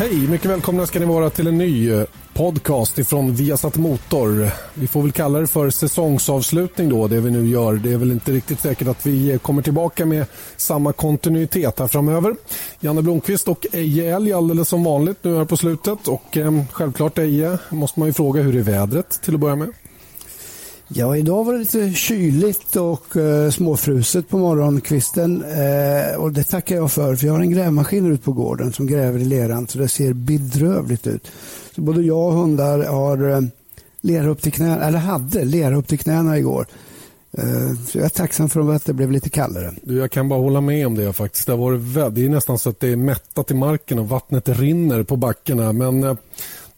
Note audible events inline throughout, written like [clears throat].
Hej, mycket välkomna ska ni vara till en ny eh, podcast ifrån Viasat Motor. Vi får väl kalla det för säsongsavslutning då, det vi nu gör. Det är väl inte riktigt säkert att vi eh, kommer tillbaka med samma kontinuitet här framöver. Janne Blomqvist och Eje Elg alldeles som vanligt nu här på slutet. Och eh, självklart Eje, måste man ju fråga hur är vädret till att börja med? Ja, idag var det lite kyligt och eh, småfruset på morgonkvisten. Eh, och det tackar jag för, för jag har en grävmaskin ute på gården som gräver i leran så det ser bedrövligt ut. Så både jag och hundar har eh, lera upp till knäna, eller hade lera upp till knäna igår. Eh, så jag är tacksam för att det blev lite kallare. Du, jag kan bara hålla med om det faktiskt. Det, var, det är nästan så att det är mättat i marken och vattnet rinner på backarna. Men eh,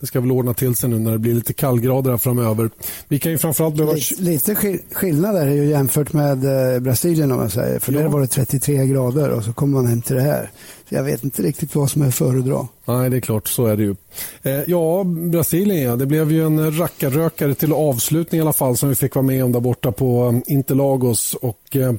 det ska väl ordna till sig nu när det blir lite kallgrader här framöver. Vi kan ju framförallt behöva... Lite skillnad är det ju jämfört med eh, Brasilien om man säger. För ja. där var det 33 grader och så kommer man hem till det här. Så jag vet inte riktigt vad som är föredra. Nej, det är klart. Så är det ju. Eh, ja, Brasilien ja. Det blev ju en rackarrökare till avslutning i alla fall som vi fick vara med om där borta på eh, Interlagos. Och, eh, Eh,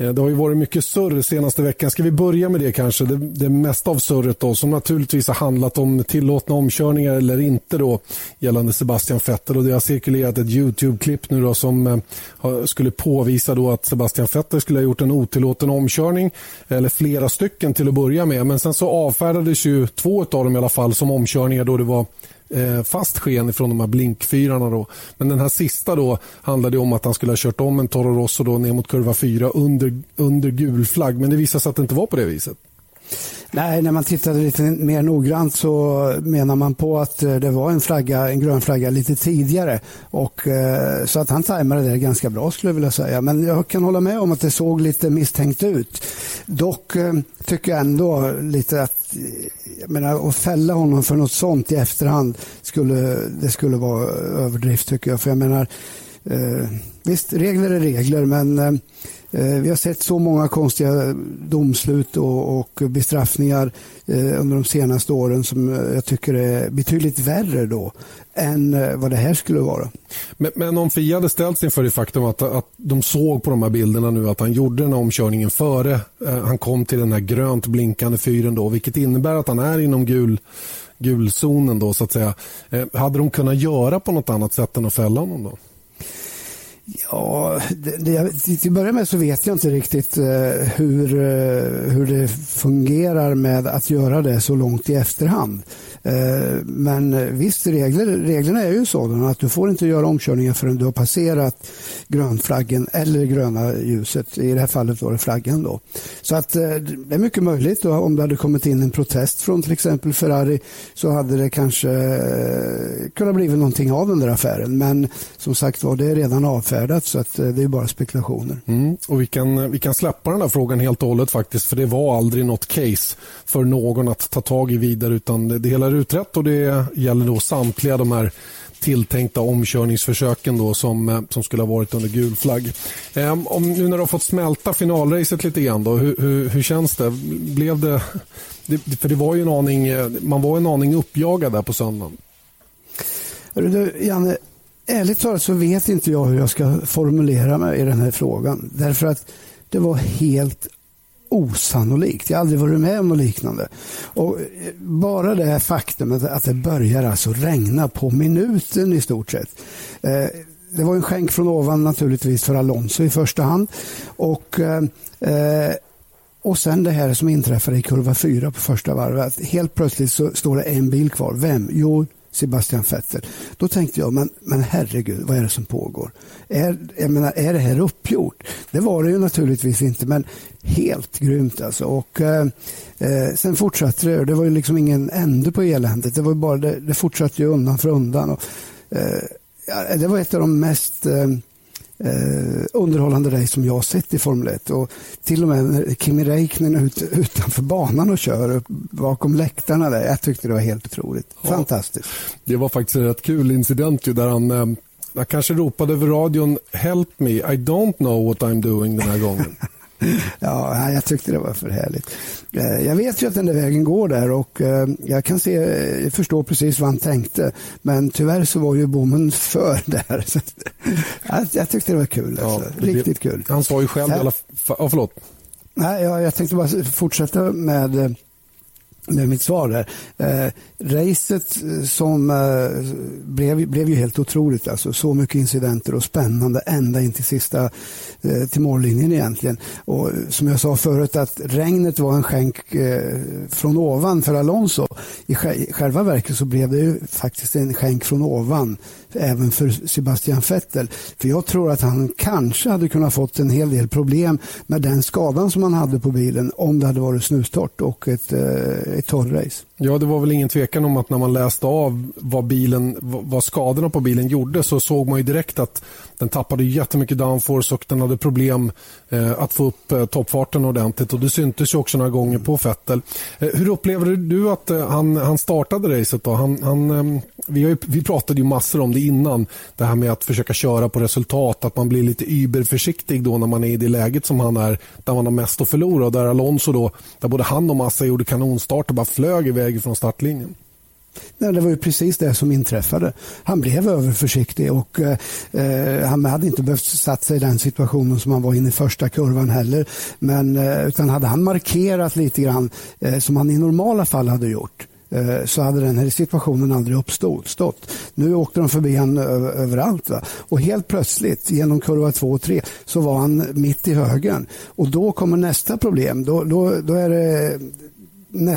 Eh, det har ju varit mycket surr senaste veckan. Ska vi börja med det kanske? Det, det mesta av surret då, som naturligtvis har handlat om tillåtna omkörningar eller inte då gällande Sebastian Vettel. Och det har cirkulerat ett Youtube-klipp nu då som eh, skulle påvisa då att Sebastian Vettel skulle ha gjort en otillåten omkörning eller flera stycken till att börja med. Men sen så avfärdades ju två av dem i alla fall som omkörningar då det var eh, fast sken från de här blinkfyrarna. Då. Men den här sista då handlade om att han skulle ha kört om en Toro Rosso då ner mot kurva 4 under, under gul flagg. Men det visade sig att det inte var på det viset. Nej, när man tittade lite mer noggrant så menar man på att eh, det var en flagga, en grön flagga lite tidigare. Och, eh, så att han tajmade det ganska bra skulle jag vilja säga. Men jag kan hålla med om att det såg lite misstänkt ut. Dock eh, tycker jag ändå lite att jag menar, att fälla honom för något sånt i efterhand skulle, det skulle vara överdrift tycker jag. För jag menar, visst, regler är regler men Eh, vi har sett så många konstiga domslut och, bestraffningar eh, under de senaste åren som eh, jag tycker är betydligt värre då än vad det här skulle vara. Men, men om Fia hade ställts inför det faktum att, att de såg på de här bilderna nu att han gjorde den här omkörningen före han kom till den här grönt blinkande fyren då, vilket innebär att han är inom gul gulzonen då så att säga. Hade de kunnat göra på något annat sätt än att fälla honom då? Ja, det, det, till att börja med så vet jag inte riktigt eh, hur, eh, hur det fungerar med att göra det så långt i efterhand. Eh, men visst, regler, reglerna är ju sådana att du får inte göra omkörningar förrän du har passerat grönflaggen eller gröna ljuset. I det här fallet var det flaggan. Då. Så att eh, det är mycket möjligt. Då, om det hade kommit in en protest från till exempel Ferrari så hade det kanske eh, kunnat bli någonting av den där affären. Men som sagt var, det är redan avfärdat så att det är bara spekulationer. Mm. Och vi kan, vi kan släppa den där frågan helt och hållet faktiskt för det var aldrig något case för någon att ta tag i vidare utan det hela är utrett och det gäller då samtliga de här tilltänkta omkörningsförsöken då som, eh, som skulle ha varit under gul flagg. Eh, om, nu när du har fått smälta finalracet lite grann, då, hur, hur, hur känns det? Blev det, det, För det var ju en aning, eh, man var en aning uppjagad där på söndagen. Du, Janne, ärligt talat så vet inte jag hur jag ska formulera mig i den här frågan. Därför att det var helt osannolikt. Jag har aldrig varit med om något liknande. Och eh, bara det här faktumet att det börjar alltså regna på minuten i stort sett. Eh, det var en skänk från ovan naturligtvis för Alonso i första hand. Och, eh, eh och sen det här som inträffade i kurva 4 på första varvet. Helt plötsligt så står det en bil kvar. Vem? Jo, Sebastian Vettel. Då tänkte jag, men, men herregud, vad är det som pågår? Är, jag menar, är det här uppgjort? Det var det ju naturligtvis inte, men helt grymt alltså. Och, eh, eh sen fortsatte det, det var ju liksom ingen ände på eländet. Det, var bara, det, det fortsatte ju undan för undan. Och, eh, det var ett av de mest eh, eh, underhållande race som jag har sett i Formel 1. Och till och med när Kimi Räikkönen är ut, utanför banan och kör bakom läktarna där. Jag tyckte det var helt otroligt. Ja. Fantastiskt. Det var faktiskt en rätt kul incident ju där han eh, jag kanske ropade över radion Help me, I don't know what I'm doing den här gången. [laughs] [laughs] ja, jag tyckte det var för härligt. Eh, jag vet ju att den där vägen går där och eh, jag kan se, jag förstår precis vad han tänkte. Men tyvärr så var ju bommen [laughs] för där. jag tyckte det var kul. Alltså. Ja, Riktigt kul. Han sa ju själv i alla fall... Ja, förlåt. Nej, jag, jag tänkte bara fortsätta med med mitt svar där. Eh, racet eh, som eh, blev, blev ju helt otroligt. Alltså, så mycket incidenter och spännande ända in till sista eh, till mållinjen egentligen. Och eh, som jag sa förut att regnet var en skänk eh, från ovan för Alonso. I, I själva verket så blev det ju faktiskt en skänk från ovan även för Sebastian Vettel. För jag tror att han kanske hade kunnat fått en hel del problem med den skadan som han hade på bilen om det hade varit snustort och ett, eh, ett torrrace. Ja, det var väl ingen tvekan om att när man läste av vad, bilen, vad skadorna på bilen gjorde så såg man ju direkt att den tappade jättemycket downforce och den hade problem eh, att få upp eh, toppfarten ordentligt. och Det syntes ju också några gånger på Vettel. Eh, hur upplevde du att han, han startade racet? Då? Han, han, vi, ju, vi pratade ju massor om det innan. Det här med att försöka köra på resultat. Att man blir lite überförsiktig då när man är i det läget som han är. Där man har mest att förlora. Och där Alonso då, där både han och Massa gjorde kanonstart och bara flög iväg från startlinjen. Nej, det var ju precis det som inträffade. Han blev överförsiktig och eh, han hade inte behövt satt sig i den situationen som han var inne i första kurvan heller. Men, eh, utan hade han markerat lite grann eh, som han i normala fall hade gjort eh, så hade den här situationen aldrig uppstått. Nu åkte de förbi han överallt. Va? Och helt plötsligt genom kurva 2 och 3 så var han mitt i högen. Och då kommer nästa problem. Då, då, då är det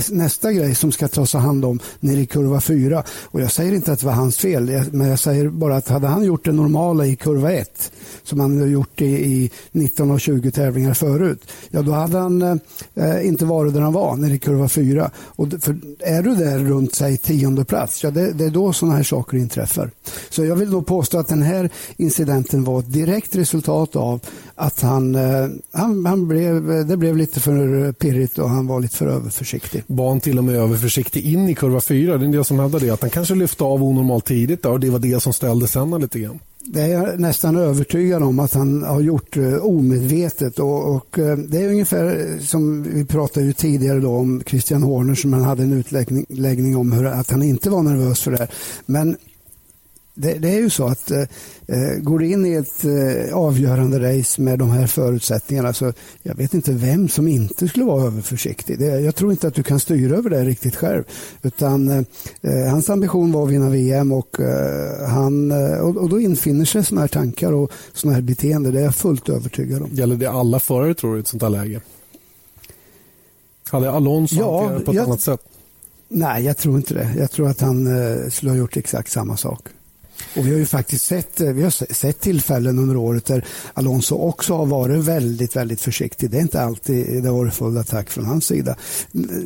nästa grej som ska tas hand om nere i kurva 4. Och jag säger inte att det var hans fel, men jag säger bara att hade han gjort det normala i kurva 1, som han har gjort i, i 19 av 20 tävlingar förut, ja då hade han eh, inte varit där han var nere i kurva 4. Och för är du där runt säg tionde plats, ja det, det är då sådana här saker inträffar. Så jag vill nog påstå att den här incidenten var ett direkt resultat av att han, eh, han, han blev, det blev lite för pirrigt och han var lite för överförsiktig. Var han till och med överförsiktig in i kurva 4? Det är en del som hävdar det. Att han kanske lyfte av onormalt tidigt och det var det som ställde Senna lite grann. Det är jag nästan övertygad om att han har gjort eh, omedvetet. Och, och, eh, det är ungefär som vi pratade ju tidigare då om Christian Horner som han hade en utläggning om hur, att han inte var nervös för det här. Men det, det, är ju så att eh, eh, går du in i ett eh, avgörande race med de här förutsättningarna så jag vet inte vem som inte skulle vara överförsiktig. Det, jag tror inte att du kan styra över det riktigt själv. Utan eh, eh hans ambition var att vinna VM och, eh, han, och, och, då infinner sig sådana här tankar och sådana här beteende. Det är jag fullt övertygad om. Gäller det alla förare tror du i ett sånt här läge? Hade Alonso ja, på ett jag, annat sätt? Nej, jag tror inte det. Jag tror att han skulle ha gjort exakt samma sak. Och vi har ju faktiskt sett, eh, vi har sett tillfällen under året där Alonso också har varit väldigt, väldigt försiktig. Det är inte alltid det har varit full attack från hans sida.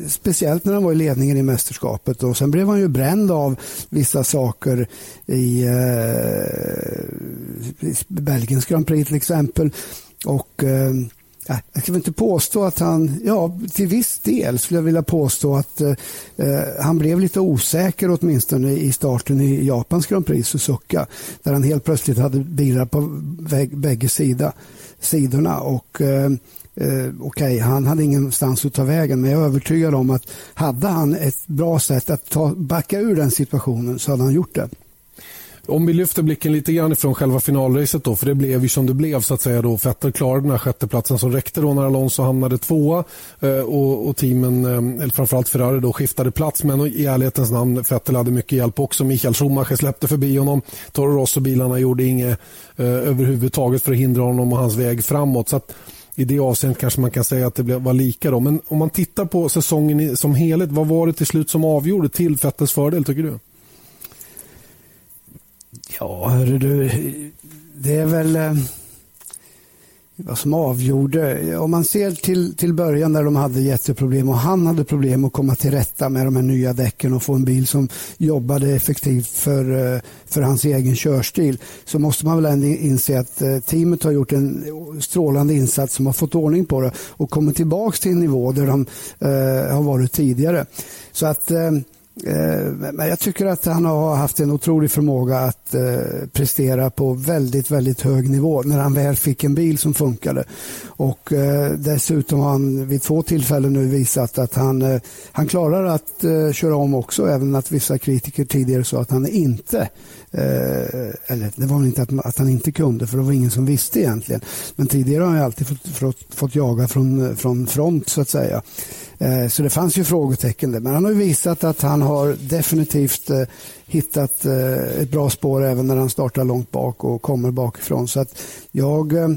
Speciellt när han var i ledningen i mästerskapet och sen blev han ju bränd av vissa saker i eh, Belgiens Grand Prix till exempel. Och eh, jag skulle inte påstå att han, ja till viss del skulle jag vilja påstå att eh, eh, han blev lite osäker åtminstone i starten i Japans Grand Prix Suzuka där han helt plötsligt hade bilar på väg, bägge sida, sidorna och eh, eh, okej, okay, han hade ingenstans att ta vägen men jag är övertygad om att hade han ett bra sätt att ta, backa ur den situationen så hade han gjort det. Om vi lyfter blicken lite grann från själva finalracet då, för det blev ju som det blev så att säga då. Vettel klarade den här sjätteplatsen som räckte då när Alonso hamnade tvåa eh, och, och teamen, eh, eller framförallt Ferrari då, skiftade plats. Men i ärlighetens namn, Vettel hade mycket hjälp också. Michael Schumacher släppte förbi honom. Toro Rosso-bilarna gjorde inget eh, överhuvudtaget för att hindra honom och hans väg framåt. Så att, i det avseendet kanske man kan säga att det var lika. Då. Men om man tittar på säsongen som helhet, vad var det till slut som avgjorde till Vettels fördel tycker du? Ja, hörru du, det är väl eh, vad som avgjorde. Om man ser till, till början när de hade jätteproblem och han hade problem att komma till rätta med de här nya däcken och få en bil som jobbade effektivt för, eh, för hans egen körstil så måste man väl ändå inse att eh, teamet har gjort en strålande insats som har fått ordning på det och kommit tillbaka till en nivå där de eh, har varit tidigare. Så att Eh, Eh, men jag tycker att han har haft en otrolig förmåga att eh, prestera på väldigt, väldigt hög nivå när han väl fick en bil som funkade. Och eh, dessutom har han vid två tillfällen nu visat att han, han klarar att köra om också, även att vissa kritiker tidigare sa att han inte Eh, eller det var inte att, att han inte kunde, för det var ingen som visste egentligen. Men tidigare har han alltid fått, fått, fått jaga från, från front, så att säga. Eh, så det fanns ju frågetecken där. Men han har visat att han har definitivt eh, hittat eh, ett bra spår även när han startar långt bak och kommer bakifrån. Så att jag eh,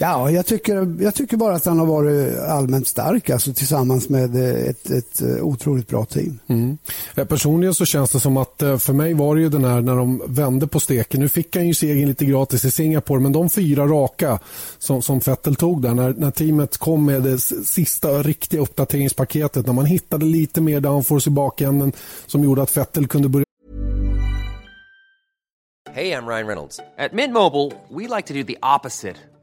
Ja, jag tycker, jag tycker bara att han har varit allmänt stark alltså, tillsammans med ett, ett otroligt bra team. Mm. Personligen så känns det som att eh, för mig var det ju den här när de vände på steken. Nu fick han ju segern lite gratis i Singapore men de fyra raka som, som Vettel tog där när, när teamet kom med det sista riktiga uppdateringspaketet när man hittade lite mer downforce i bakänden som gjorde att Vettel kunde börja Hej, jag Ryan Reynolds. At Mint Mobile, we like to do the opposite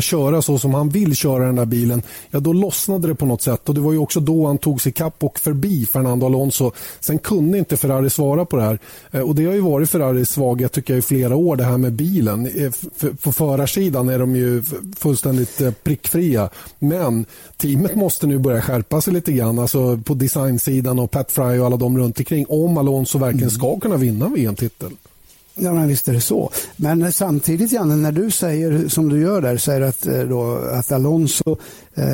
köra så som han vill köra den där bilen, ja då lossnade det på något sätt. och Det var ju också då han tog sig kapp och förbi Fernando Alonso. Sen kunde inte Ferrari svara på det här. Eh, och Det har ju varit Ferraris svaghet tycker jag, i flera år, det här med bilen. Eh, på förarsidan är de ju fullständigt eh, prickfria. Men teamet måste nu börja skärpa sig lite grann. Alltså på designsidan och Pat Fry och alla de runt omkring om Alonso verkligen ska kunna vinna VM-titel. Ja, men visst är det så. Men samtidigt, Janne, när du säger som du gör där, säger att, eh, då, att Alonso, eh,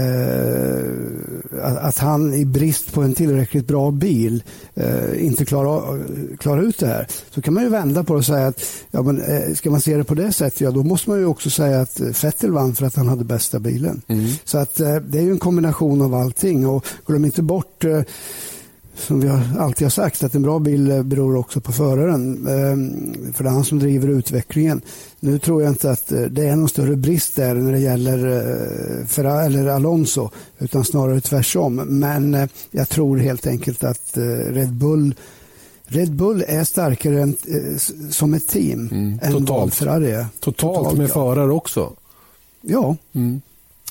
att han i brist på en tillräckligt bra bil eh, inte klarar, klarar ut det här. Så kan man ju vända på det och säga att ja, men, eh, ska man se det på det sättet, ja, då måste man ju också säga att Vettel vann för att han hade bästa bilen. Mm. Så att eh, det är ju en kombination av allting och glöm inte bort eh, som vi alltid har sagt, att en bra bil beror också på föraren. Ehm, för det är han som driver utvecklingen. Nu tror jag inte att eh, det är någon större brist där när det gäller eh, Ferrari eller Alonso, utan snarare tvärtom. Men eh, jag tror helt enkelt att Red Bull Red Bull är starkare än, som ett team mm, än vad Ferrari är. Totalt, totalt med ja. förare också? Ja. Mm.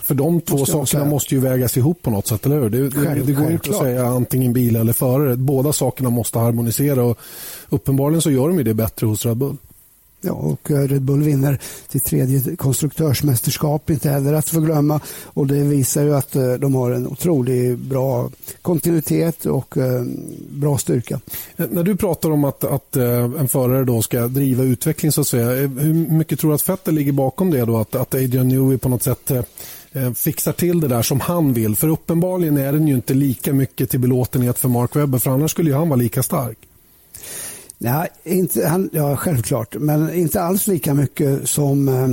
För de två sakerna måste ju vägas ihop på något sätt, eller hur? Det, det, det går inte att säga antingen bil eller förare. Båda sakerna måste harmonisera och uppenbarligen så gör de det bättre hos Red Bull. Ja, och eh, Red Bull vinner sitt tredje konstruktörsmästerskap, inte heller att förglömma. Och det visar ju att eh, de har en otroligt bra kontinuitet och eh, bra styrka. När du pratar om att, att en förare då ska driva utveckling, så att säga, hur mycket tror du att Vettel ligger bakom det? Då? Att, att Adrian Newey på något sätt Eh, fixar till det där som han vill. För uppenbarligen är den ju inte lika mycket till belåtenhet för Mark Webber för annars skulle ju han vara lika stark. Nej, inte, han, ja, självklart, men inte alls lika mycket som eh,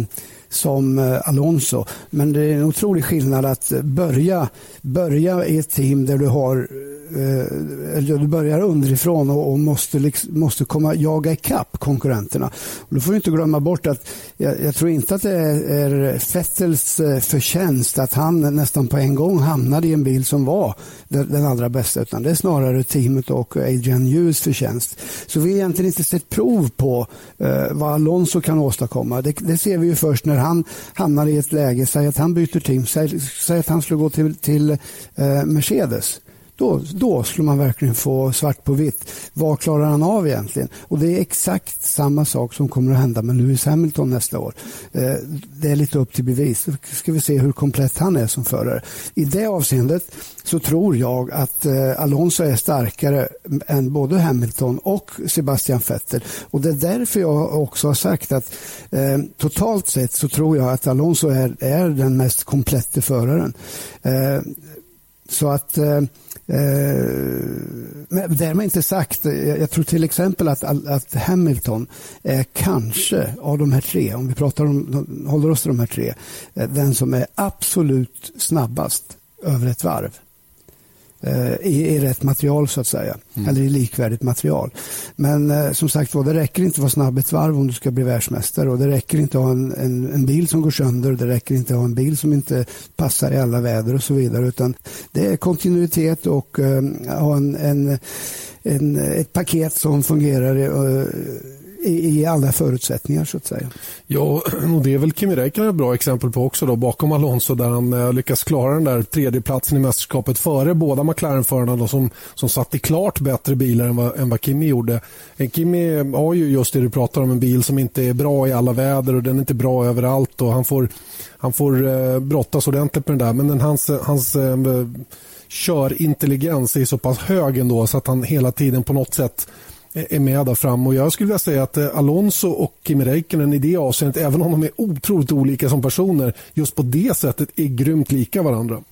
som eh, Alonso. Men det är en otrolig skillnad att eh, börja, börja i ett team där du har eh, eller du börjar underifrån och, måste, liksom, måste komma, jaga ikapp konkurrenterna. Och då får du inte glömma bort att jag, jag tror inte att det är, är Fettels förtjänst att han nästan på en gång hamnade i en bil som var den, den allra bästa utan det är snarare teamet och Adrian Hughes förtjänst. Så vi har egentligen inte sett prov på eh, vad Alonso kan åstadkomma. Det, det ser vi ju först när han hamnar i ett läge, säg att han byter team, säg, säg att han skulle gå till, till eh, Mercedes. Då, då skulle man verkligen få svart på vitt. Vad klarar han av egentligen? Och Det är exakt samma sak som kommer att hända med Lewis Hamilton nästa år. Eh, det är lite upp till bevis. Då ska vi se hur komplett han är som förare. I det avseendet så tror jag att eh, Alonso är starkare än både Hamilton och Sebastian Vettel. Och Det är därför jag också har sagt att eh, totalt sett så tror jag att Alonso är, är den mest komplette föraren. Eh, så att Eh, Eh, men därmed inte sagt, eh, jag tror till exempel att, att Hamilton är kanske av de här tre, om vi pratar om, håller oss till de här tre, eh, den som är absolut snabbast över ett varv. Eh, i, i rätt material så att säga. Mm. Eller i likvärdigt material. Men eh, som sagt var, det räcker inte att vara snabb ett varv om du ska bli världsmästare. Och det räcker inte att ha en, en, en, bil som går sönder. Det räcker inte att ha en bil som inte passar i alla väder och så vidare. Utan det är kontinuitet och eh, ha en, en, en, ett paket som fungerar i, i, i alla förutsättningar så att säga. Ja, [clears throat] och det är väl Kimi Räikkönen ett bra exempel på också då, bakom Alonso där han eh, lyckas klara den där tredjeplatsen i mästerskapet före båda McLaren-förarna som, som satt i klart bättre bilar än vad, än vad Kimi gjorde. Eh, Kimi har ju just det du pratar om, en bil som inte är bra i alla väder och den är inte bra överallt och han får, han får eh, brottas ordentligt med den där men den, hans, hans eh, körintelligens är så pass hög ändå så att han hela tiden på något sätt Eh, är med där fram. Och jag skulle vilja säga att eh, Alonso och Kimi Räikkönen i det avseendet, även om de är otroligt olika som personer, just på det sättet är grymt lika varandra.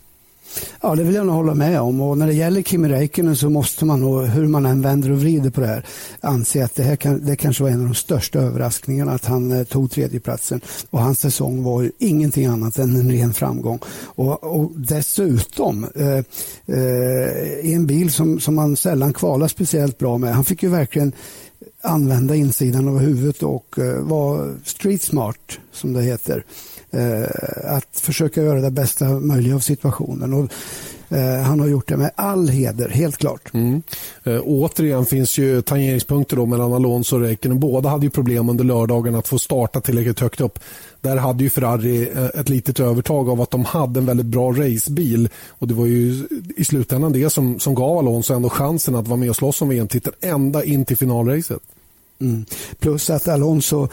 Ja, det vill jag nog hålla med om. Och när det gäller Kimi Räikkönen så måste man nog, hur man än vänder och vrider på det här, anse att det här kan, det kanske var en av de största överraskningarna att han eh, tog tredjeplatsen. Och hans säsong var ju ingenting annat än en ren framgång. Och, och dessutom eh, eh, i en bil som, som man sällan kvalar speciellt bra med. Han fick ju verkligen använda insidan av huvudet och eh, vara street smart, som det heter. Eh, att försöka göra det bästa möjliga av situationen. Och, eh, han har gjort det med all heder, helt klart. Mm. Eh, återigen finns ju tangeringspunkter då mellan Alonso och Räikkönen. Båda hade ju problem under lördagen att få starta tillräckligt högt upp. Där hade ju Ferrari ett litet övertag av att de hade en väldigt bra racebil. Och det var ju i slutändan det som, som gav Alonso ändå chansen att vara med och slåss om VM-titeln ända in till finalracet. Mm. Plus att Alonso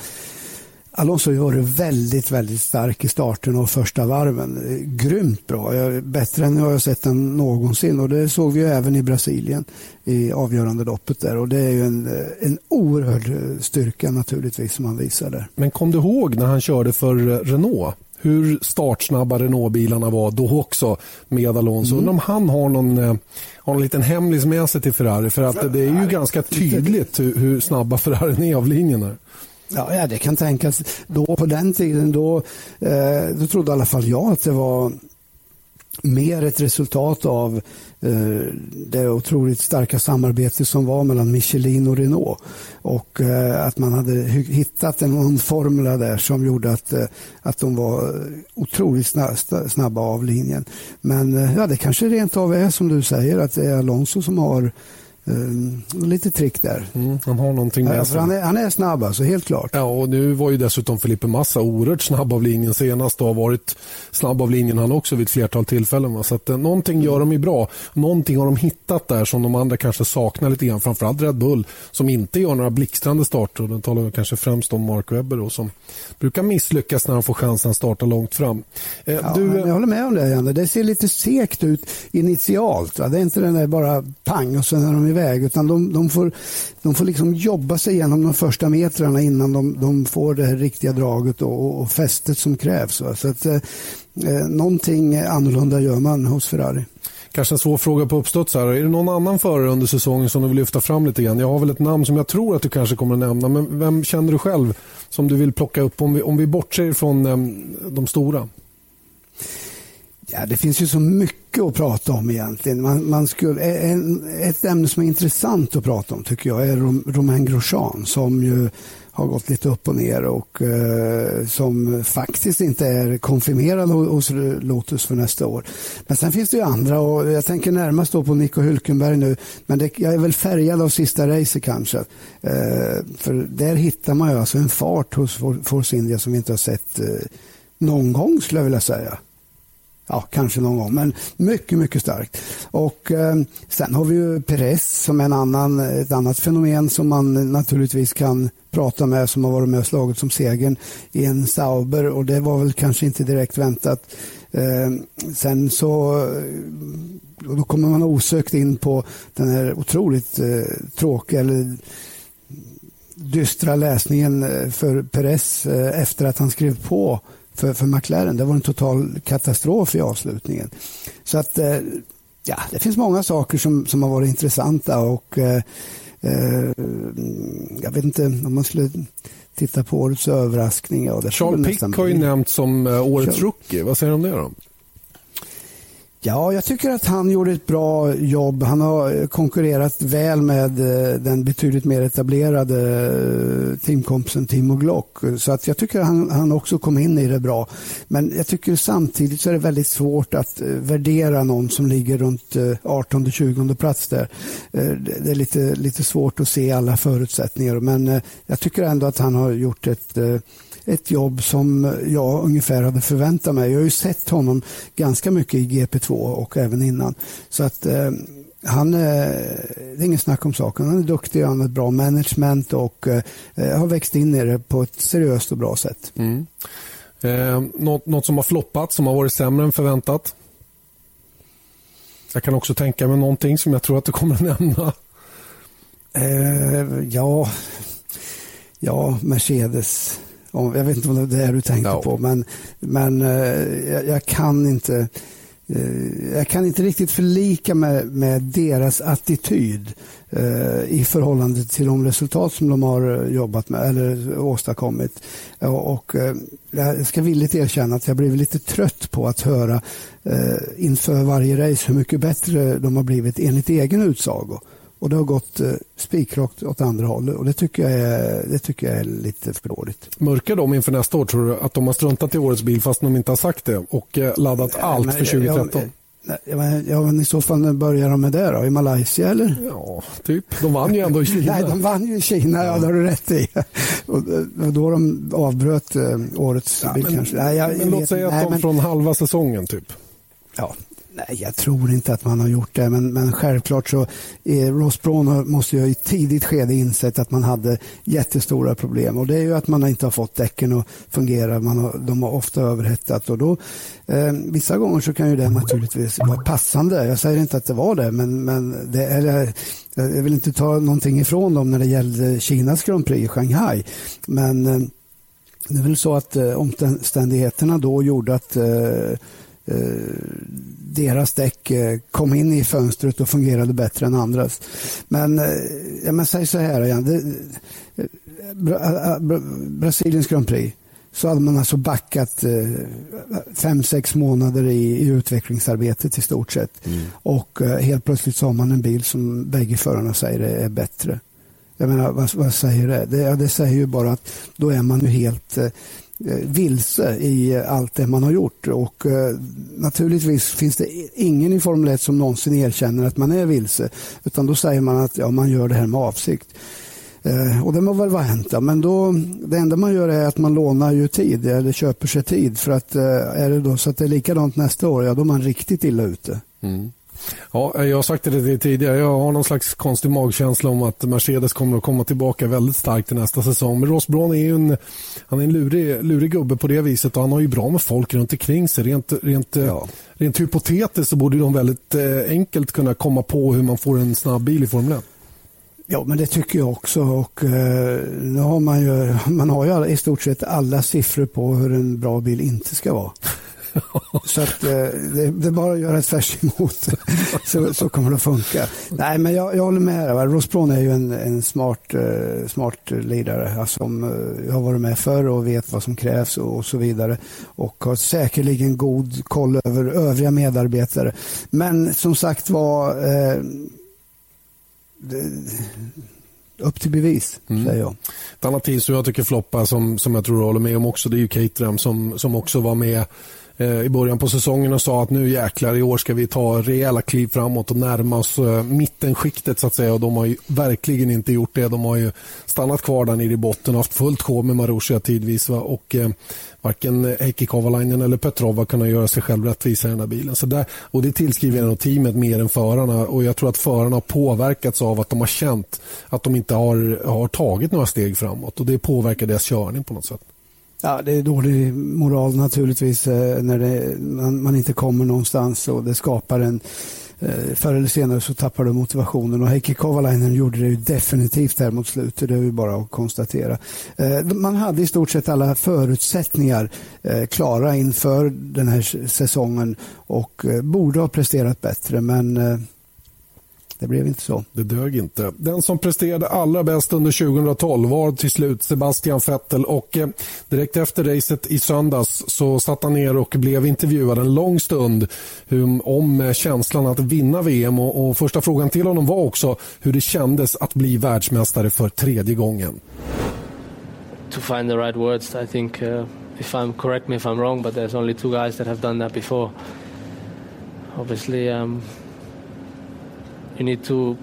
Alonso har varit väldigt, väldigt stark i starten och första varven. Grymt bra. Bättre än jag har sett den någonsin och det såg vi även i Brasilien i avgörande loppet där och det är ju en, en oerhörd styrka naturligtvis som han visar där. Men kom du ihåg när han körde för Renault? Hur startsnabba Renault-bilarna var då också med Alonso. Mm. Undrar om han har någon, eh, har någon liten hemlis med sig till Ferrari för att det är ju ganska tydligt hur, hur snabba Ferrari är av linjerna. Ja, ja, det kan tänkas. Då, på den tiden då, eh, då trodde i alla fall jag att det var mer ett resultat av eh, det otroligt starka samarbete som var mellan Michelin och Renault. Och eh, att man hade hittat en formel där som gjorde att, eh, att de var otroligt snabba av linjen. Men eh, ja, det kanske rent av är som du säger att det är Alonso som har Uh, lite trick där. Mm, han har någonting med sig. Han är, han är snabb alltså, helt klart. Ja, och nu var ju dessutom Felipe Massa oerhört snabb av linjen senast och har varit snabb av linjen han också vid ett flertal tillfällen. Va? Så att, eh, någonting gör de ju bra. Någonting har de hittat där som de andra kanske saknar lite grann. Framförallt Red Bull som inte gör några blixtrande starter. Och den talar vi kanske främst om Mark Webber då, som brukar misslyckas när han får chansen att starta långt fram. Eh, ja, du, jag håller med om det, Janne. Det ser lite sekt ut initialt. Va? Det är inte den där bara pang och sen är de iväg. Utan de, de, får, de får liksom jobba sig igenom de första metrarna innan de, de får det här riktiga draget och, och fästet som krävs. Va? Så att, eh, eh, någonting annorlunda gör man hos Ferrari. Kanske en svår fråga på uppstuds här. Är det någon annan förare under säsongen som du vill lyfta fram lite grann? Jag har väl ett namn som jag tror att du kanske kommer att nämna. Men vem känner du själv som du vill plocka upp om vi, om vi bortser från eh, de stora? Ja, det finns ju så mycket att prata om egentligen. Man, man skulle, en, ett ämne som är intressant att prata om tycker jag är Romain Grosjean som ju har gått lite upp och ner och eh, som faktiskt inte är konfirmerad hos Lotus för nästa år. Men sen finns det ju andra och jag tänker närmast då på Nico Hülkenberg nu. Men det, jag är väl färgad av sista racet kanske. Eh, för där hittar man ju alltså en fart hos Force India som vi inte har sett eh, någon gång skulle jag vilja säga. Ja, kanske någon gång, men mycket, mycket starkt. Och eh, sen har vi ju Perez som är en annan, ett annat fenomen som man naturligtvis kan prata med som har varit med och slagit som segern i en Sauber och det var väl kanske inte direkt väntat. Eh, sen så eh, då kommer man osökt in på den här otroligt eh, tråkiga eller dystra läsningen eh, för Perez eh, efter att han skrev på för, för McLaren. Det var en total katastrof i avslutningen. Så att eh, ja, det finns många saker som, som har varit intressanta och eh, eh, jag vet inte om man skulle titta på årets överraskning. Ja, Charles Pick har ju nämnts som årets Charles... rookie. Vad säger du om det då? Ja, jag tycker att han gjorde ett bra jobb. Han har eh, konkurrerat väl med eh, den betydligt mer etablerade eh, teamkompisen Timo Glock. Så att jag tycker att han, han också kom in i det bra. Men jag tycker samtidigt så är det väldigt svårt att värdera någon som ligger runt 18-20 plats där. Det är lite, lite svårt att se alla förutsättningar. Men jag tycker ändå att han har gjort ett ett jobb som jag ungefär hade förväntat mig. Jag har ju sett honom ganska mycket i GP2 och även innan. Så att eh, han, eh, det är ingen snack om saken. Han är duktig, han har ett bra management och eh, har växt in i det på ett seriöst och bra sätt. Mm. Eh, något, något som har floppat, som har varit sämre än förväntat? Jag kan också tänka mig någonting som jag tror att du kommer att nämna. Eh, ja, ja, Mercedes jag vet inte om det är det du tänkte no. på, men, men eh, jag, jag, kan inte eh, jag kan inte riktigt förlika med, med deras attityd eh, i förhållande till de resultat som de har jobbat med eller åstadkommit. Och, jag ska villigt erkänna att jag blev lite trött på att höra inför varje race hur mycket bättre de har blivit enligt egen utsago. Och det har gått eh, spikrakt åt andra hållet och det tycker, jag är, det tycker jag är lite för dåligt. Mörkar de inför nästa år tror du att de har struntat i årets bil fast de inte har sagt det och eh, laddat ja, allt för 2013? Ja, ja, men I så fall börjar de med det då? I Malaysia eller? Ja, typ. De vann ju ändå i Kina. [laughs] Nej, de vann ju i Kina, ja, det har du rätt i. [laughs] och, då de avbröt eh, årets ja, bil men, kanske. Nej, jag, men låt säga att de men... från halva säsongen typ. Ja, Nej, jag tror inte att man har gjort det, men, men självklart så eh, Ross Brown måste ju i tidigt skede insett att man hade jättestora problem och det är ju att man inte har fått däcken att fungera. Man har, de har ofta överhettat och då eh, vissa gånger så kan ju det naturligtvis vara passande. Jag säger inte att det var det, men, men det, eller, jag vill inte ta någonting ifrån dem när det gällde Kinas Grand Prix i Shanghai, men eh, det är väl så att eh, omständigheterna då gjorde att Eh, deras däck eh, kom in i fönstret och fungerade bättre än andras. Men, eh, ja, men säg så här igen. Det, Brasiliens Grand Prix så hade man alltså backat fem, sex månader i, i utvecklingsarbetet i stort sett. Mm. Och helt plötsligt så har man en bil som bägge förarna säger är bättre. Jag menar, vad, vad säger det? det? det? säger ju bara att då är man ju helt Eh, Eh, vilse i allt det man har gjort. Och eh, naturligtvis finns det ingen i Formel 1 som någonsin erkänner att man är vilse. Utan då säger man att ja, man gör det här med avsikt. Eh, och det må väl vara hänt. Men då, det enda man gör är att man lånar ju tid eller köper sig tid. För att eh, är det då så att det är likadant nästa år, ja då är man riktigt illa ute. Mm. Ja, jag har sagt det tidigare. Jag har någon slags konstig magkänsla om att Mercedes kommer att komma tillbaka väldigt starkt till nästa säsong. Men Ross Braun är ju en, han är en lurig, lurig gubbe på det viset och han har ju bra med folk runt omkring sig. Rent, rent, ja. rent hypotetiskt så borde de väldigt eh, enkelt kunna komma på hur man får en snabb bil i Formel 1. Ja, men det tycker jag också. Och, eh, nu har man, ju, [laughs] man har ju i stort sett alla siffror på hur en bra bil inte ska vara. [laughs] så att, eh, det, det, är bara att göra tvärs emot [laughs] så, så kommer det att funka. Nej, men jag, jag håller med. Va? Ross Braun är ju en, en smart, uh, smart ledare alltså, som uh, har varit med förr och vet vad som krävs och, och, så vidare. Och har säkerligen god koll över övriga medarbetare. Men som sagt var uh, upp till bevis, mm. säger jag. Ett annat team som jag tycker floppar, som, som jag tror du håller med om också, det är ju Caterham som, som också var med Eh, Eh, i början på säsongen och sa att nu jäklar i år ska vi ta rejäla kliv framåt och närma oss eh, mittenskiktet så att säga och de har ju verkligen inte gjort det. De har ju stannat kvar där nere i botten och haft fullt sjå med Marussia tidvis va? och eh, varken Heikki Kovalainen eller Petrov har kunnat göra sig själv rättvisa i den där bilen. Så där, och det tillskriver jag nog teamet mer än förarna och jag tror att förarna har påverkats av att de har känt att de inte har, har tagit några steg framåt och det påverkar deras körning på något sätt. Ja, det är dålig moral naturligtvis eh, när det, man, man, inte kommer någonstans och det skapar en eh, Förr eller senare så tappar du motivationen och Heikki Kovalainen gjorde det ju definitivt här mot slutet. Det är ju bara att konstatera. Eh, man hade i stort sett alla förutsättningar klara inför den här säsongen och borde ha presterat bättre men det blev inte så. Det dög inte. Den som presterade allra bäst under 2012 var till slut Sebastian Vettel och eh, direkt efter racet i söndags så satt han ner och blev intervjuad en lång stund om eh, känslan att vinna VM och, och första frågan till honom var också hur det kändes att bli världsmästare för tredje gången. To find the right words, I think uh, if I'm correct me if I'm wrong, but there's only two guys that have done that before. Obviously, um, you need to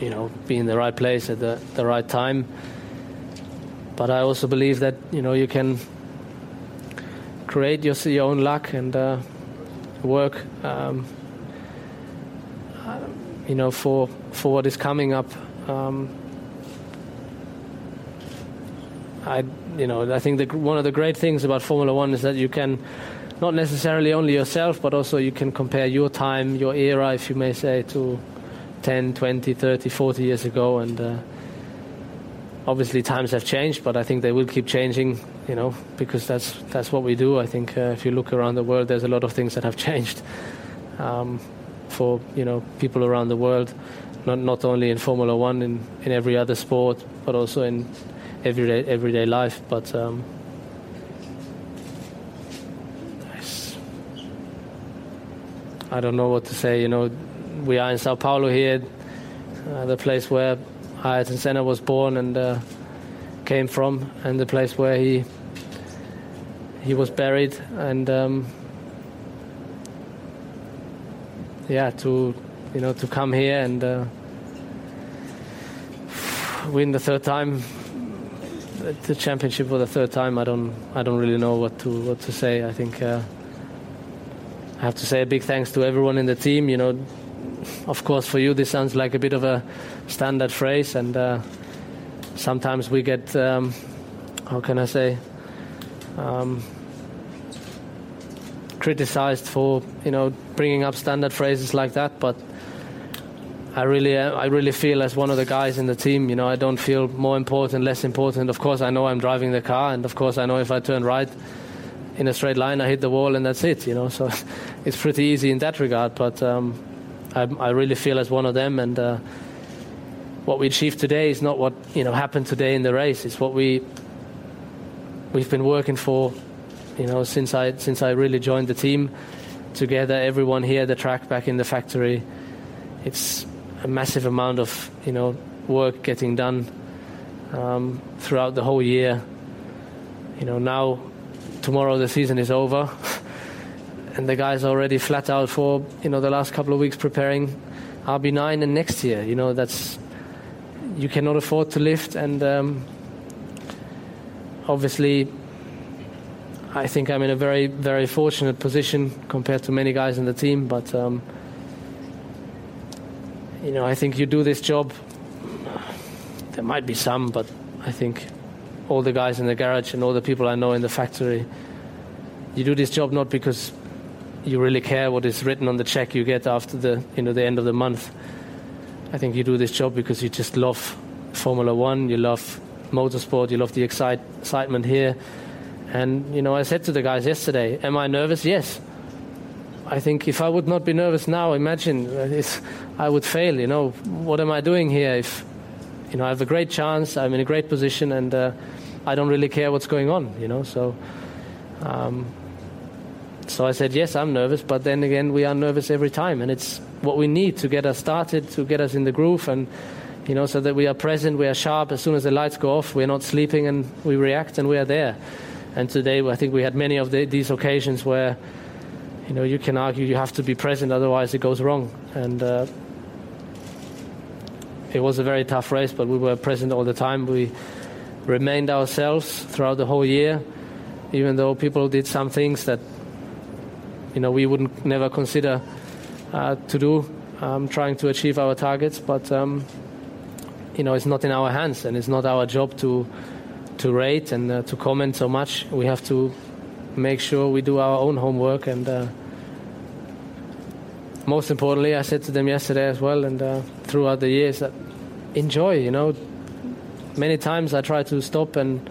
you know be in the right place at the, the right time. But I also believe that you know you can create your, your own luck and uh, work um, you know for for what is coming up. Um, I you know I think that one of the great things about Formula One is that you can not necessarily only yourself, but also you can compare your time, your era, if you may say, to 10, 20, 30, 40 years ago. And uh, obviously times have changed, but I think they will keep changing, you know, because that's, that's what we do. I think uh, if you look around the world, there's a lot of things that have changed um, for, you know, people around the world, not, not only in Formula One, in, in every other sport, but also in everyday, everyday life. But um, I don't know what to say. You know, we are in Sao Paulo here, uh, the place where Ayrton Senna was born and uh, came from, and the place where he he was buried. And um, yeah, to you know to come here and uh, win the third time the championship for the third time. I don't I don't really know what to what to say. I think. I have to say a big thanks to everyone in the team. You know, of course, for you this sounds like a bit of a standard phrase, and uh, sometimes we get, um, how can I say, um, criticized for you know bringing up standard phrases like that. But I really, I really feel as one of the guys in the team. You know, I don't feel more important, less important. Of course, I know I'm driving the car, and of course, I know if I turn right in a straight line, I hit the wall, and that's it. You know, so [laughs] it's pretty easy in that regard. But um, I, I, really feel as one of them, and uh, what we achieved today is not what you know happened today in the race. It's what we we've been working for, you know, since I since I really joined the team. Together, everyone here, the track, back in the factory. It's a massive amount of you know work getting done um, throughout the whole year. You know now tomorrow the season is over, [laughs] and the guys already flat out for you know the last couple of weeks preparing RB9 and next year. You know that's you cannot afford to lift, and um, obviously. I think I'm in a very, very fortunate position compared to many guys in the team. But um, you know, I think you do this job. There might be some, but I think all the guys in the garage and all the people I know in the factory. You do this job not because you really care what is written on the check you get after the you know the end of the month. I think you do this job because you just love Formula One, you love motorsport, you love the excite, excitement here. And you know, I said to the guys yesterday, "Am I nervous?" Yes. I think if I would not be nervous now, imagine uh, I would fail. You know, what am I doing here? If you know, I have a great chance, I'm in a great position, and uh, I don't really care what's going on, you know. So, um, so I said yes, I'm nervous, but then again, we are nervous every time, and it's what we need to get us started, to get us in the groove, and you know, so that we are present, we are sharp. As soon as the lights go off, we're not sleeping, and we react, and we are there. And today, I think we had many of the, these occasions where, you know, you can argue you have to be present, otherwise it goes wrong, and. Uh, it was a very tough race, but we were present all the time. We remained ourselves throughout the whole year, even though people did some things that you know we wouldn't never consider uh, to do, um, trying to achieve our targets. But um, you know, it's not in our hands, and it's not our job to to rate and uh, to comment so much. We have to make sure we do our own homework and. Uh, most importantly, I said to them yesterday as well, and uh, throughout the years, that enjoy. You know, many times I try to stop and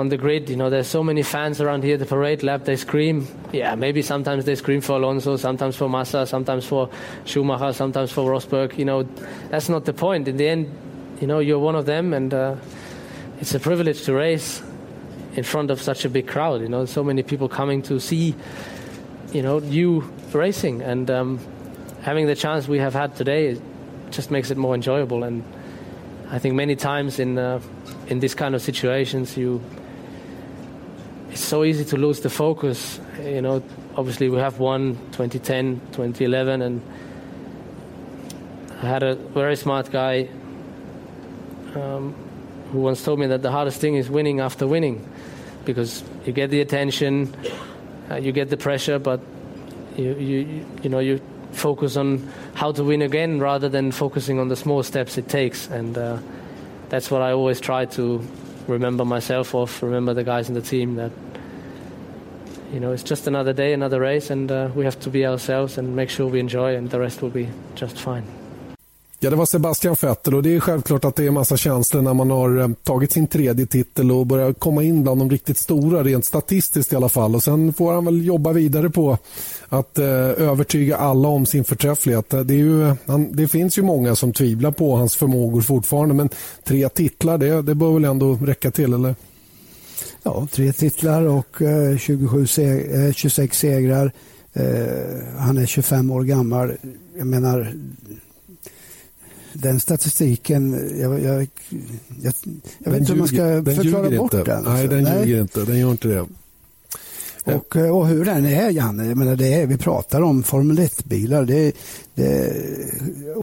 on the grid. You know, there's so many fans around here. The parade lap, they scream. Yeah, maybe sometimes they scream for Alonso, sometimes for Massa, sometimes for Schumacher, sometimes for Rosberg. You know, that's not the point. In the end, you know, you're one of them, and uh, it's a privilege to race in front of such a big crowd. You know, so many people coming to see, you know, you racing, and um, having the chance we have had today just makes it more enjoyable. And I think many times in uh, in this kind of situations, you it's so easy to lose the focus. You know, obviously we have won 2010, 2011, and I had a very smart guy um, who once told me that the hardest thing is winning after winning, because you get the attention, uh, you get the pressure, but you, you you know you focus on how to win again rather than focusing on the small steps it takes, and uh, that's what I always try to remember myself of, remember the guys in the team that you know it's just another day, another race, and uh, we have to be ourselves and make sure we enjoy, and the rest will be just fine. Ja, det var Sebastian Vettel och det är självklart att det är en massa känslor när man har eh, tagit sin tredje titel och börjar komma in bland de riktigt stora, rent statistiskt i alla fall. Och Sen får han väl jobba vidare på att eh, övertyga alla om sin förträfflighet. Det, är ju, han, det finns ju många som tvivlar på hans förmågor fortfarande, men tre titlar, det, det bör väl ändå räcka till, eller? Ja, tre titlar och eh, 27 seg eh, 26 segrar. Eh, han är 25 år gammal. Jag menar, den statistiken, jag, jag, jag, jag vet inte hur man ska förklara bort inte. den. Nej, den Nej. ljuger inte. Den gör inte det. Och, eh, och hur den är, Janne, jag menar, det är, vi pratar om Formel 1-bilar. Det, det,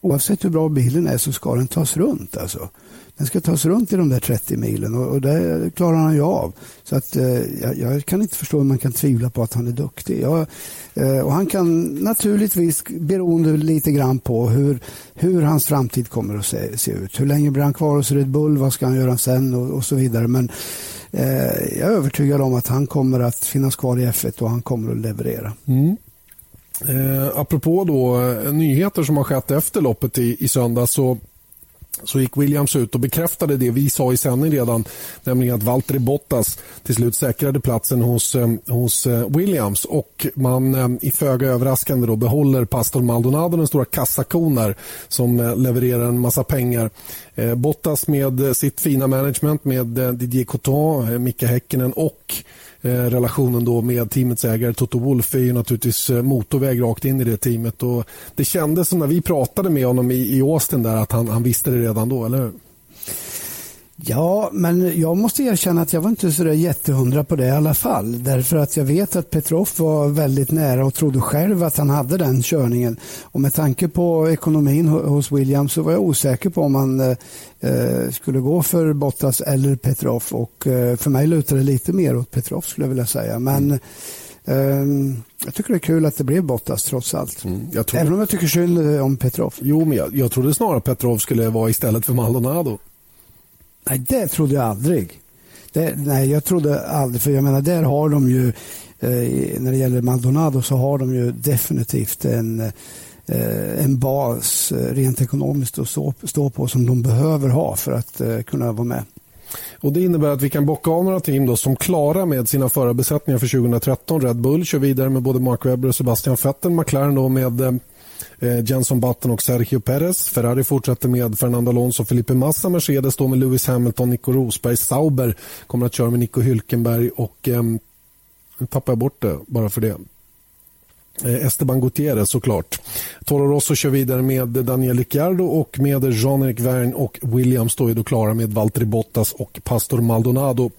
oavsett hur bra bilen är så ska den tas runt. Alltså. Den ska tas runt i de där 30 milen och, och det klarar han ju av. Så att, eh, jag, jag kan inte förstå hur man kan tvivla på att han är duktig. Jag, eh, och han kan naturligtvis, beroende lite grann på hur, hur hans framtid kommer att se, se ut. Hur länge blir han kvar hos Red Bull? Vad ska han göra sen? Och, och så vidare. Men eh, jag är övertygad om att han kommer att finnas kvar i F1 och han kommer att leverera. Mm. Eh, apropå då eh, nyheter som har skett efter loppet i, i söndag så så gick Williams ut och bekräftade det vi sa i sändning redan, nämligen att Valtteri Bottas till slut säkrade platsen hos, eh, hos eh, Williams och man eh, i föga överraskande då behåller Pastor Maldonado, den stora kassakon där, som levererar en massa pengar. Bottas med sitt fina management med Didier Coton, Micke Mika Häkkinen och Eh, relationen då med teamets ägare Toto Wolff är ju naturligtvis eh, motorväg rakt in i det teamet. Och det kändes som när vi pratade med honom i, i Austin där att han, han visste det redan då, eller hur? Ja, men jag måste erkänna att jag var inte så där jättehundra på det i alla fall. Därför att jag vet att Petrov var väldigt nära och trodde själv att han hade den körningen. Och med tanke på ekonomin ho- hos Williams så var jag osäker på om han eh, eh, skulle gå för Bottas eller Petrov. Och eh, för mig lutar det lite mer åt Petrov skulle jag vilja säga. Men ehm, jag tycker det är kul att det blev Bottas trots allt. Tror, Även om jag tycker synd eh, om Petrov. Jo, men jag, jag trodde snarare Petrov skulle vara istället för Maldonado. Nej, det trodde jag aldrig. Det, nej, jag trodde aldrig, för jag menar där har de ju, eh, när det gäller Maldonado så har de ju definitivt en, eh, en bas eh, rent ekonomiskt att stå, stå på som de behöver ha för att eh, kunna vara med. Och Det innebär att vi kan bocka av några team då som klara med sina förarbesättningar för 2013. Red Bull kör vidare med både Mark Webber och Sebastian Vettel. McLaren då med eh, eh, Jenson Button och Sergio Perez. Ferrari fortsätter med Fernando Alonso och Felipe Massa. Mercedes står med Lewis Hamilton, Nico Rosberg. Sauber kommer att köra med Nico Hülkenberg och eh, nu tappar jag bort det bara för det. Eh, Esteban Gutierrez såklart. Toro Rosso kör vidare med Daniel Ricciardo och med Jean-Erik Verne och Williams står ju då klara med Valtteri Bottas och Pastor Maldonado.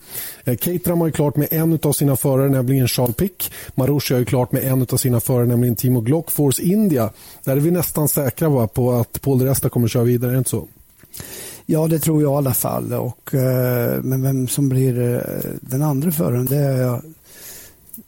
Eh, Caterham har ju klart med en av sina förare, nämligen Charles Pick. Marussia har ju klart med en av sina förare, nämligen Timo Glock. Force India, där är vi nästan säkra va, på att Paul de Resta kommer att köra vidare, är det inte så? Ja, det tror jag i alla fall. Och, eh, men vem som blir den andra föraren, det är jag,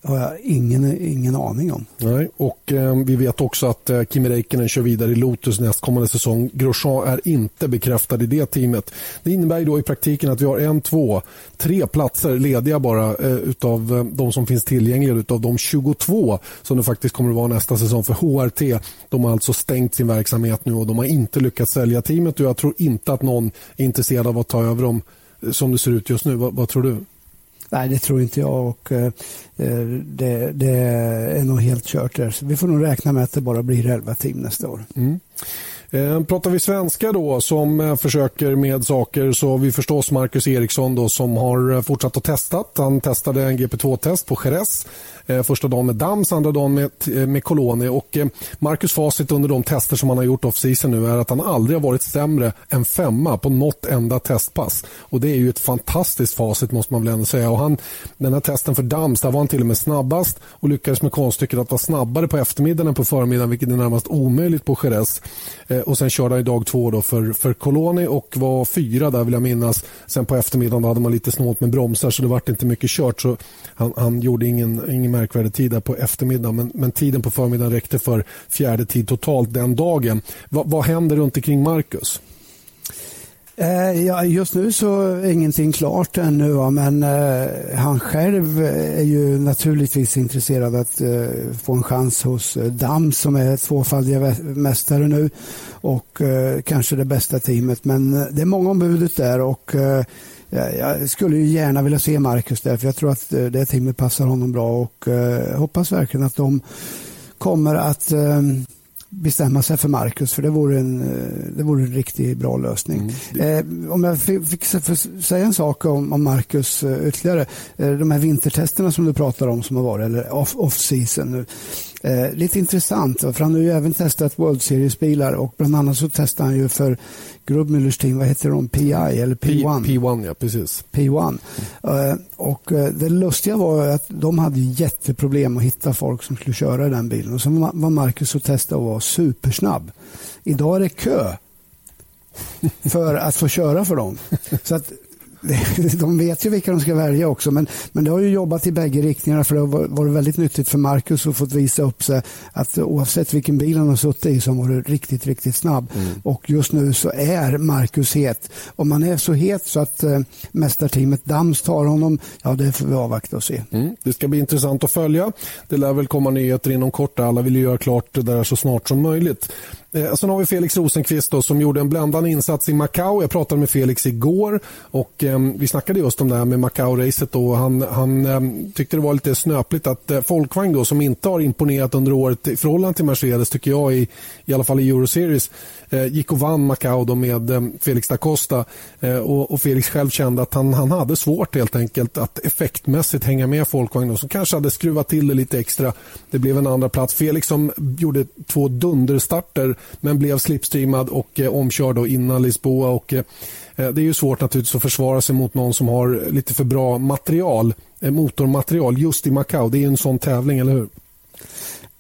har jag ingen, ingen aning om. Nej, och eh, vi vet också att eh, Kimi Räikkönen kör vidare i Lotus nästkommande säsong. Grosjean är inte bekräftad i det teamet. Det innebär ju då i praktiken att vi har en, två, tre platser lediga bara eh, utav eh, de som finns tillgängliga utav de 22 som det faktiskt kommer att vara nästa säsong för HRT. De har alltså stängt sin verksamhet nu och de har inte lyckats sälja teamet och jag tror inte att någon är intresserad av att ta över dem eh, som det ser ut just nu. Vad, vad tror du? Nej, det tror inte jag och eh, eh, det, det, är nog helt kört där. Så vi får nog räkna med att det bara blir 11 team nästa år. Mm. Eh, pratar vi svenska då som eh, försöker med saker så har vi förstås Marcus Eriksson då som har fortsatt att testa. Han testade en GP2-test på Jerez Eh, första dagen med Dams, andra dagen med, eh, med Coloni. Och eh, Marcus facit under de tester som han har gjort off-season nu är att han aldrig har varit sämre än femma på något enda testpass. Och Det är ju ett fantastiskt facit måste man väl ändå säga. Och han, den här testen för Dams, där var han till och med snabbast och lyckades med konststycket att vara snabbare på eftermiddagen än på förmiddagen vilket är närmast omöjligt på Jerez. Och Sen körde han i dag två då för, för Coloni och var fyra där vill jag minnas. Sen på eftermiddagen hade man lite snålt med bromsar så det vart inte mycket kört. Så han, han gjorde ingen, ingen märkvärdig tid där på eftermiddagen men, men tiden på förmiddagen räckte för fjärde tid totalt den dagen. Va, vad händer runt omkring Marcus? Eh, ja, just nu så är ingenting klart ännu, men eh, han själv är ju naturligtvis intresserad att eh, få en chans hos eh, Dam som är tvåfaldiga mästare nu och eh, kanske det bästa teamet. Men eh, det är många ombudet där och jag skulle ju gärna vilja se Marcus där för jag tror att eh, det teamet passar honom bra och eh, hoppas verkligen att de kommer att eh, bestämma sig för Marcus för det vore en, det vore en riktigt bra lösning. Mm. Eh, om jag fick säga en sak om, om Marcus ytterligare. Eh, de här vintertesterna som du pratar om som har varit, eller off-season. Off Eh, lite intressant, för han har ju även testat World Series-bilar och bland annat så testade han ju för Grubmüllers team, vad heter de, PI eller P1? P, 1 ja precis. P1. Mm. Eh, och eh, det lustiga var att de hade jätteproblem att hitta folk som skulle köra den bilen. Och så var Marcus och testade och var supersnabb. Idag är det kö [laughs] för att få köra för dem. Så att [laughs] de vet ju vilka de ska välja också, men, men det har ju jobbat i bägge riktningarna för det har varit väldigt nyttigt för Marcus att få visa upp sig att oavsett vilken bil han har suttit i så har varit riktigt, riktigt snabb. Mm. Och just nu så är Marcus het. Om han är så het så att eh, mästarteamet Dams tar honom, ja det får vi avvakta och se. Mm. Det ska bli intressant att följa. Det lär väl komma nyheter inom kort. Alla vill ju göra klart det där så snart som möjligt. Eh, alltså, sen har vi Felix Rosenqvist då, som gjorde en bländande insats i Macau. Jag pratade med Felix igår och eh, vi snackade just om det här med Macau-racet. Han, han eh, tyckte det var lite snöpligt att eh, Folkvagn då, som inte har imponerat under året i förhållande till Mercedes tycker jag i, i alla fall i Euroseries eh, gick och vann Macau då med eh, Felix da Costa eh, och, och, Felix själv kände att han, han hade svårt helt enkelt att effektmässigt hänga med Folkvagn då, som kanske hade skruvat till det lite extra. Det blev en andra plats. Felix som gjorde två dunderstarter men blev slipstreamad och eh, omkörd då innan Lisboa. Och, eh, eh, det är ju svårt naturligtvis att försvara sig mot någon som har lite för bra material, eh, motormaterial just i Macau. Det är en sån tävling, eller hur?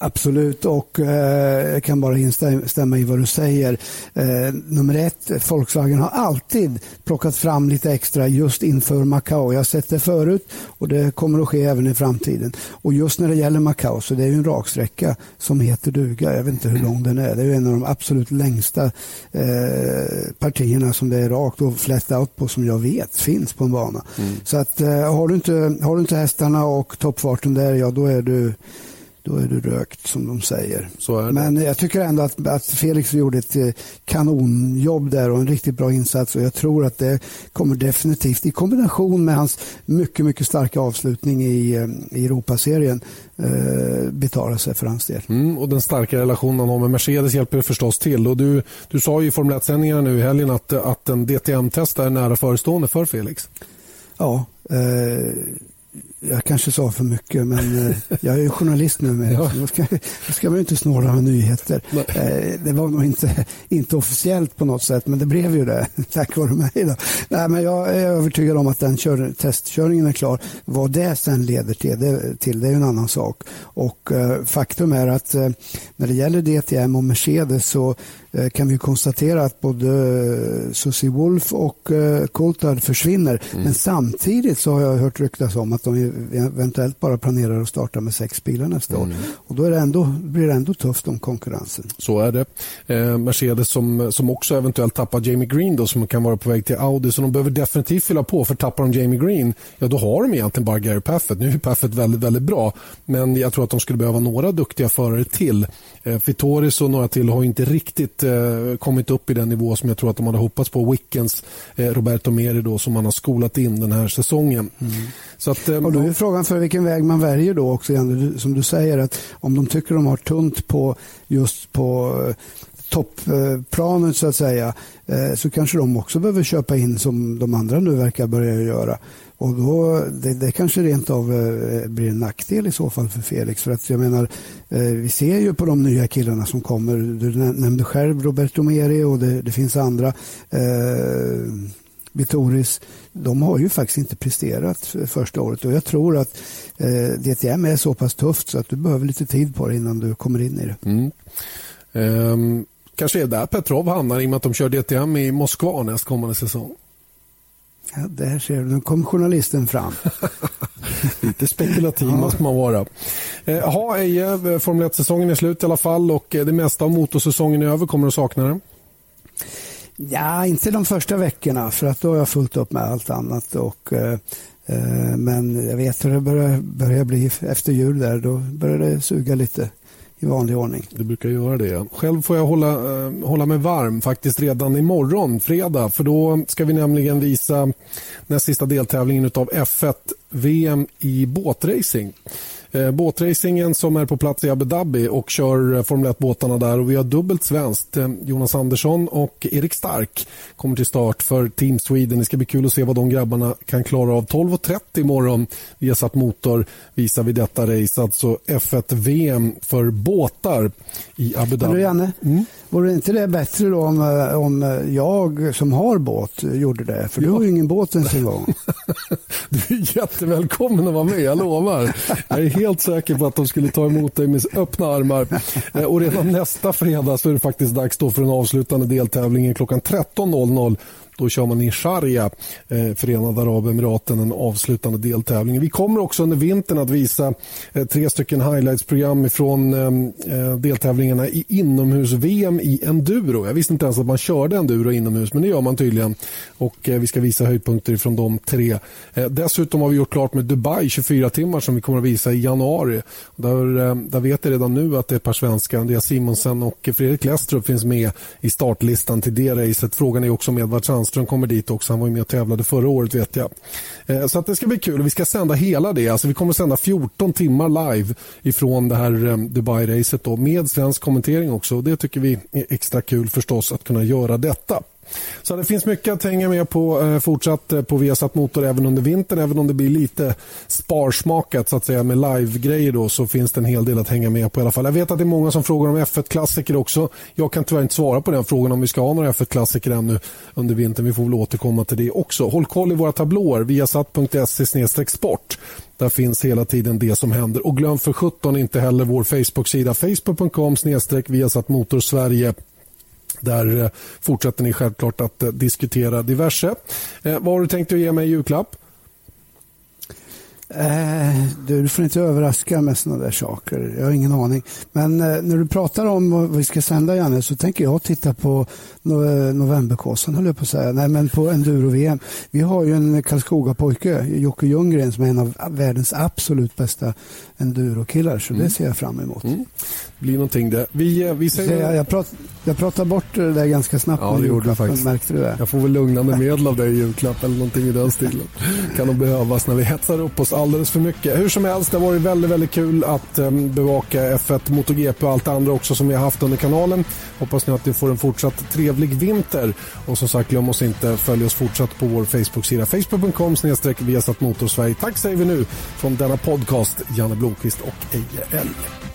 Absolut, och eh, jag kan bara instämma i vad du säger. Eh, nummer ett, Volkswagen har alltid plockat fram lite extra just inför Macau. Jag har sett det förut och det kommer att ske även i framtiden. Och just när det gäller Macau så det är ju en raksträcka som heter duga. Jag vet inte hur lång den är. Det är en av de absolut längsta eh, partierna som det är rakt och flat out på som jag vet finns på en bana. Mm. Så att eh, har, du inte, har du inte hästarna och toppfarten där, ja då är du då är du rökt som de säger. Men jag tycker ändå att, att, Felix gjorde ett eh, kanonjobb där och en riktigt bra insats och jag tror att det kommer definitivt i kombination med hans mycket, mycket starka avslutning i, eh, i Europaserien eh, betala sig för hans del. Mm, och den starka relationen han har med Mercedes hjälper förstås till. Och du, du sa i Formel 1-sändningarna nu i helgen att, att en DTM-test är nära förestående för Felix. Ja, eh, jag kanske sa för mycket, men eh, jag är ju journalist nu. Med, [laughs] ja. Då ska, då ska man ju inte snåla med nyheter. Eh, det var nog inte, inte officiellt på något sätt, men det blev ju det [laughs] tack vare mig. Då. Nej, men jag är övertygad om att den kör, testkörningen är klar. Vad det sen leder till, det, till, det är en annan sak. Och eh, faktum är att eh, när det gäller DTM och Mercedes så Eh, kan vi konstatera att både Susie Wolf och Coulthard försvinner. Mm. Men samtidigt så har jag hört ryktas om att de eventuellt bara planerar att starta med sex bilar nästa mm. år. Och då är det ändå, blir det ändå tufft om konkurrensen. Så är det. Eh, Mercedes som, som också eventuellt tappar Jamie Green då, som kan vara på väg till Audi. Så de behöver definitivt fylla på. För tappar de Jamie Green, ja då har de egentligen bara Gary Paffett. Nu är Paffett väldigt, väldigt bra. Men jag tror att de skulle behöva några duktiga förare till. Eh, Fitoris och några till har inte riktigt eh, kommit upp i den nivå som jag tror att de hade hoppats på. Wickens eh, Roberto Meri då, som man har skolat in den här säsongen. Mm. Så att, och då är frågan för vilken väg man väljer då också, som du säger, att om de tycker de har tunt på just på toppplanet så att säga så kanske de också behöver köpa in som de andra nu verkar börja göra. Och då, det, det kanske rent av eh, blir en nackdel i så fall för Felix. För att jag menar, eh, vi ser ju på de nya killarna som kommer. Du nämnde själv Roberto Meri och det, det finns andra. Eh, Vitoris, de har ju faktiskt inte presterat första året och jag tror att eh, DTM är så pass tufft så att du behöver lite tid på det innan du kommer in i det. Mm. Um, kanske är där Petrov hamnar i och med att de kör DTM i Moskva nästkommande säsong. Ja, där ser du, nu kom journalisten fram. [laughs] Lite spekulativ ja. måste man vara. Eh, Eje, eh, Formel 1-säsongen är slut i alla fall och eh, det mesta av motorsäsongen är över. Kommer du sakna det? Ja, inte de första veckorna för att då har jag fullt upp med allt annat. Och, eh, eh, men jag vet hur det börjar, börjar bli efter jul där. Då börjar det suga lite i vanlig ordning. Det brukar göra det. Själv får jag hålla, eh, hålla mig varm faktiskt redan imorgon, fredag. För då ska vi nämligen visa näst sista deltävlingen av F1 VM i båtracing. Eh, båtracingen som är på plats i Abu Dhabi och kör eh, Formel 1-båtarna där. och Vi har dubbelt svenskt. Eh, Jonas Andersson och Erik Stark kommer till start för Team Sweden. Det ska bli kul att se vad de grabbarna kan klara av. 12.30 imorgon via satt motor visar vi detta race. Alltså F1 VM för båtar i Abu Dhabi. Men Janne, mm? Vore inte det bättre då om, om jag som har båt gjorde det? För ja. du har ju ingen båt ens en gång. [laughs] du är jättevälkommen att vara med, jag lovar. Jag är helt säker på att de skulle ta emot dig med öppna armar. Eh, och redan nästa fredag så är det faktiskt dags då för den avslutande deltävlingen klockan 13.00 då kör man i Sharjah, eh, Förenade Arabemiraten, den avslutande deltävlingen. Vi kommer också under vintern att visa eh, tre stycken highlights-program från eh, eh, deltävlingarna i inomhus-VM i enduro. Jag visste inte ens att man körde enduro inomhus, men det gör man tydligen. Och eh, Vi ska visa höjdpunkter från de tre. Eh, dessutom har vi gjort klart med Dubai 24 timmar som vi kommer att visa i januari. Där, eh, där vet jag redan nu att det är ett par svenskar, Andreas Simonsen och Fredrik Lestrup finns med i startlistan till det racet. Frågan är också om Edvard Sandström kommer dit också. Han var med och tävlade förra året vet jag. Eh, så att det ska bli kul. Vi ska sända hela det. Alltså vi kommer sända 14 timmar live ifrån det här eh, Dubai-racet med svensk kommentering också. Det tycker vi är extra kul förstås att kunna göra detta. Så det finns mycket att hänga med på eh, fortsatt eh, på Viasat Motor även under vintern. Även om det blir lite sparsmakat så att säga med live-grejer då, så finns det en hel del att hänga med på i alla fall. Jag vet att det är många som frågar om F1-klassiker också. Jag kan tyvärr inte svara på den frågan om vi ska ha några F1-klassiker ännu under vintern. Vi får väl återkomma till det också. Håll koll i våra tablåer viasat.se sport. Där finns hela tiden det som händer. Och glöm för 17 inte heller vår Facebook-sida facebook.com viasat motor Sverige där eh, fortsätter ni självklart att eh, diskutera diverse. Eh, vad har du tänkt att ge mig i julklapp? Eh, du, får inte överraska med sådana där saker. Jag har ingen aning. Men eh, när du pratar om vad vi ska sända, Janne, så tänker jag titta på novemberkåsan, höll jag på att säga. Nej, men på enduro-VM. Vi har ju en Karlskoga-pojke, Jocke Ljunggren, som är en av världens absolut bästa enduro-killar. Så mm. det ser jag fram emot. Mm. Det blir någonting det. Vi, eh, vi säger... jag, jag, prat, jag pratar bort det där ganska snabbt ja, du faktiskt. Märkte du det? Jag får väl lugnande medel av dig i julklapp eller någonting i den stilen. kan nog behövas när vi hetsar upp oss alldeles för mycket. Hur som helst, det har varit väldigt, väldigt kul att um, bevaka F1 MotoGP och allt det andra också som vi har haft under kanalen. Hoppas nu att ni får en fortsatt trevlig vinter. Och som sagt, glöm oss inte. Följ oss fortsatt på vår Facebook-sida. Facebook.com snedstreck Viasat Motorsverige. Tack säger vi nu från denna podcast, Janne Blomqvist och Eje Elg.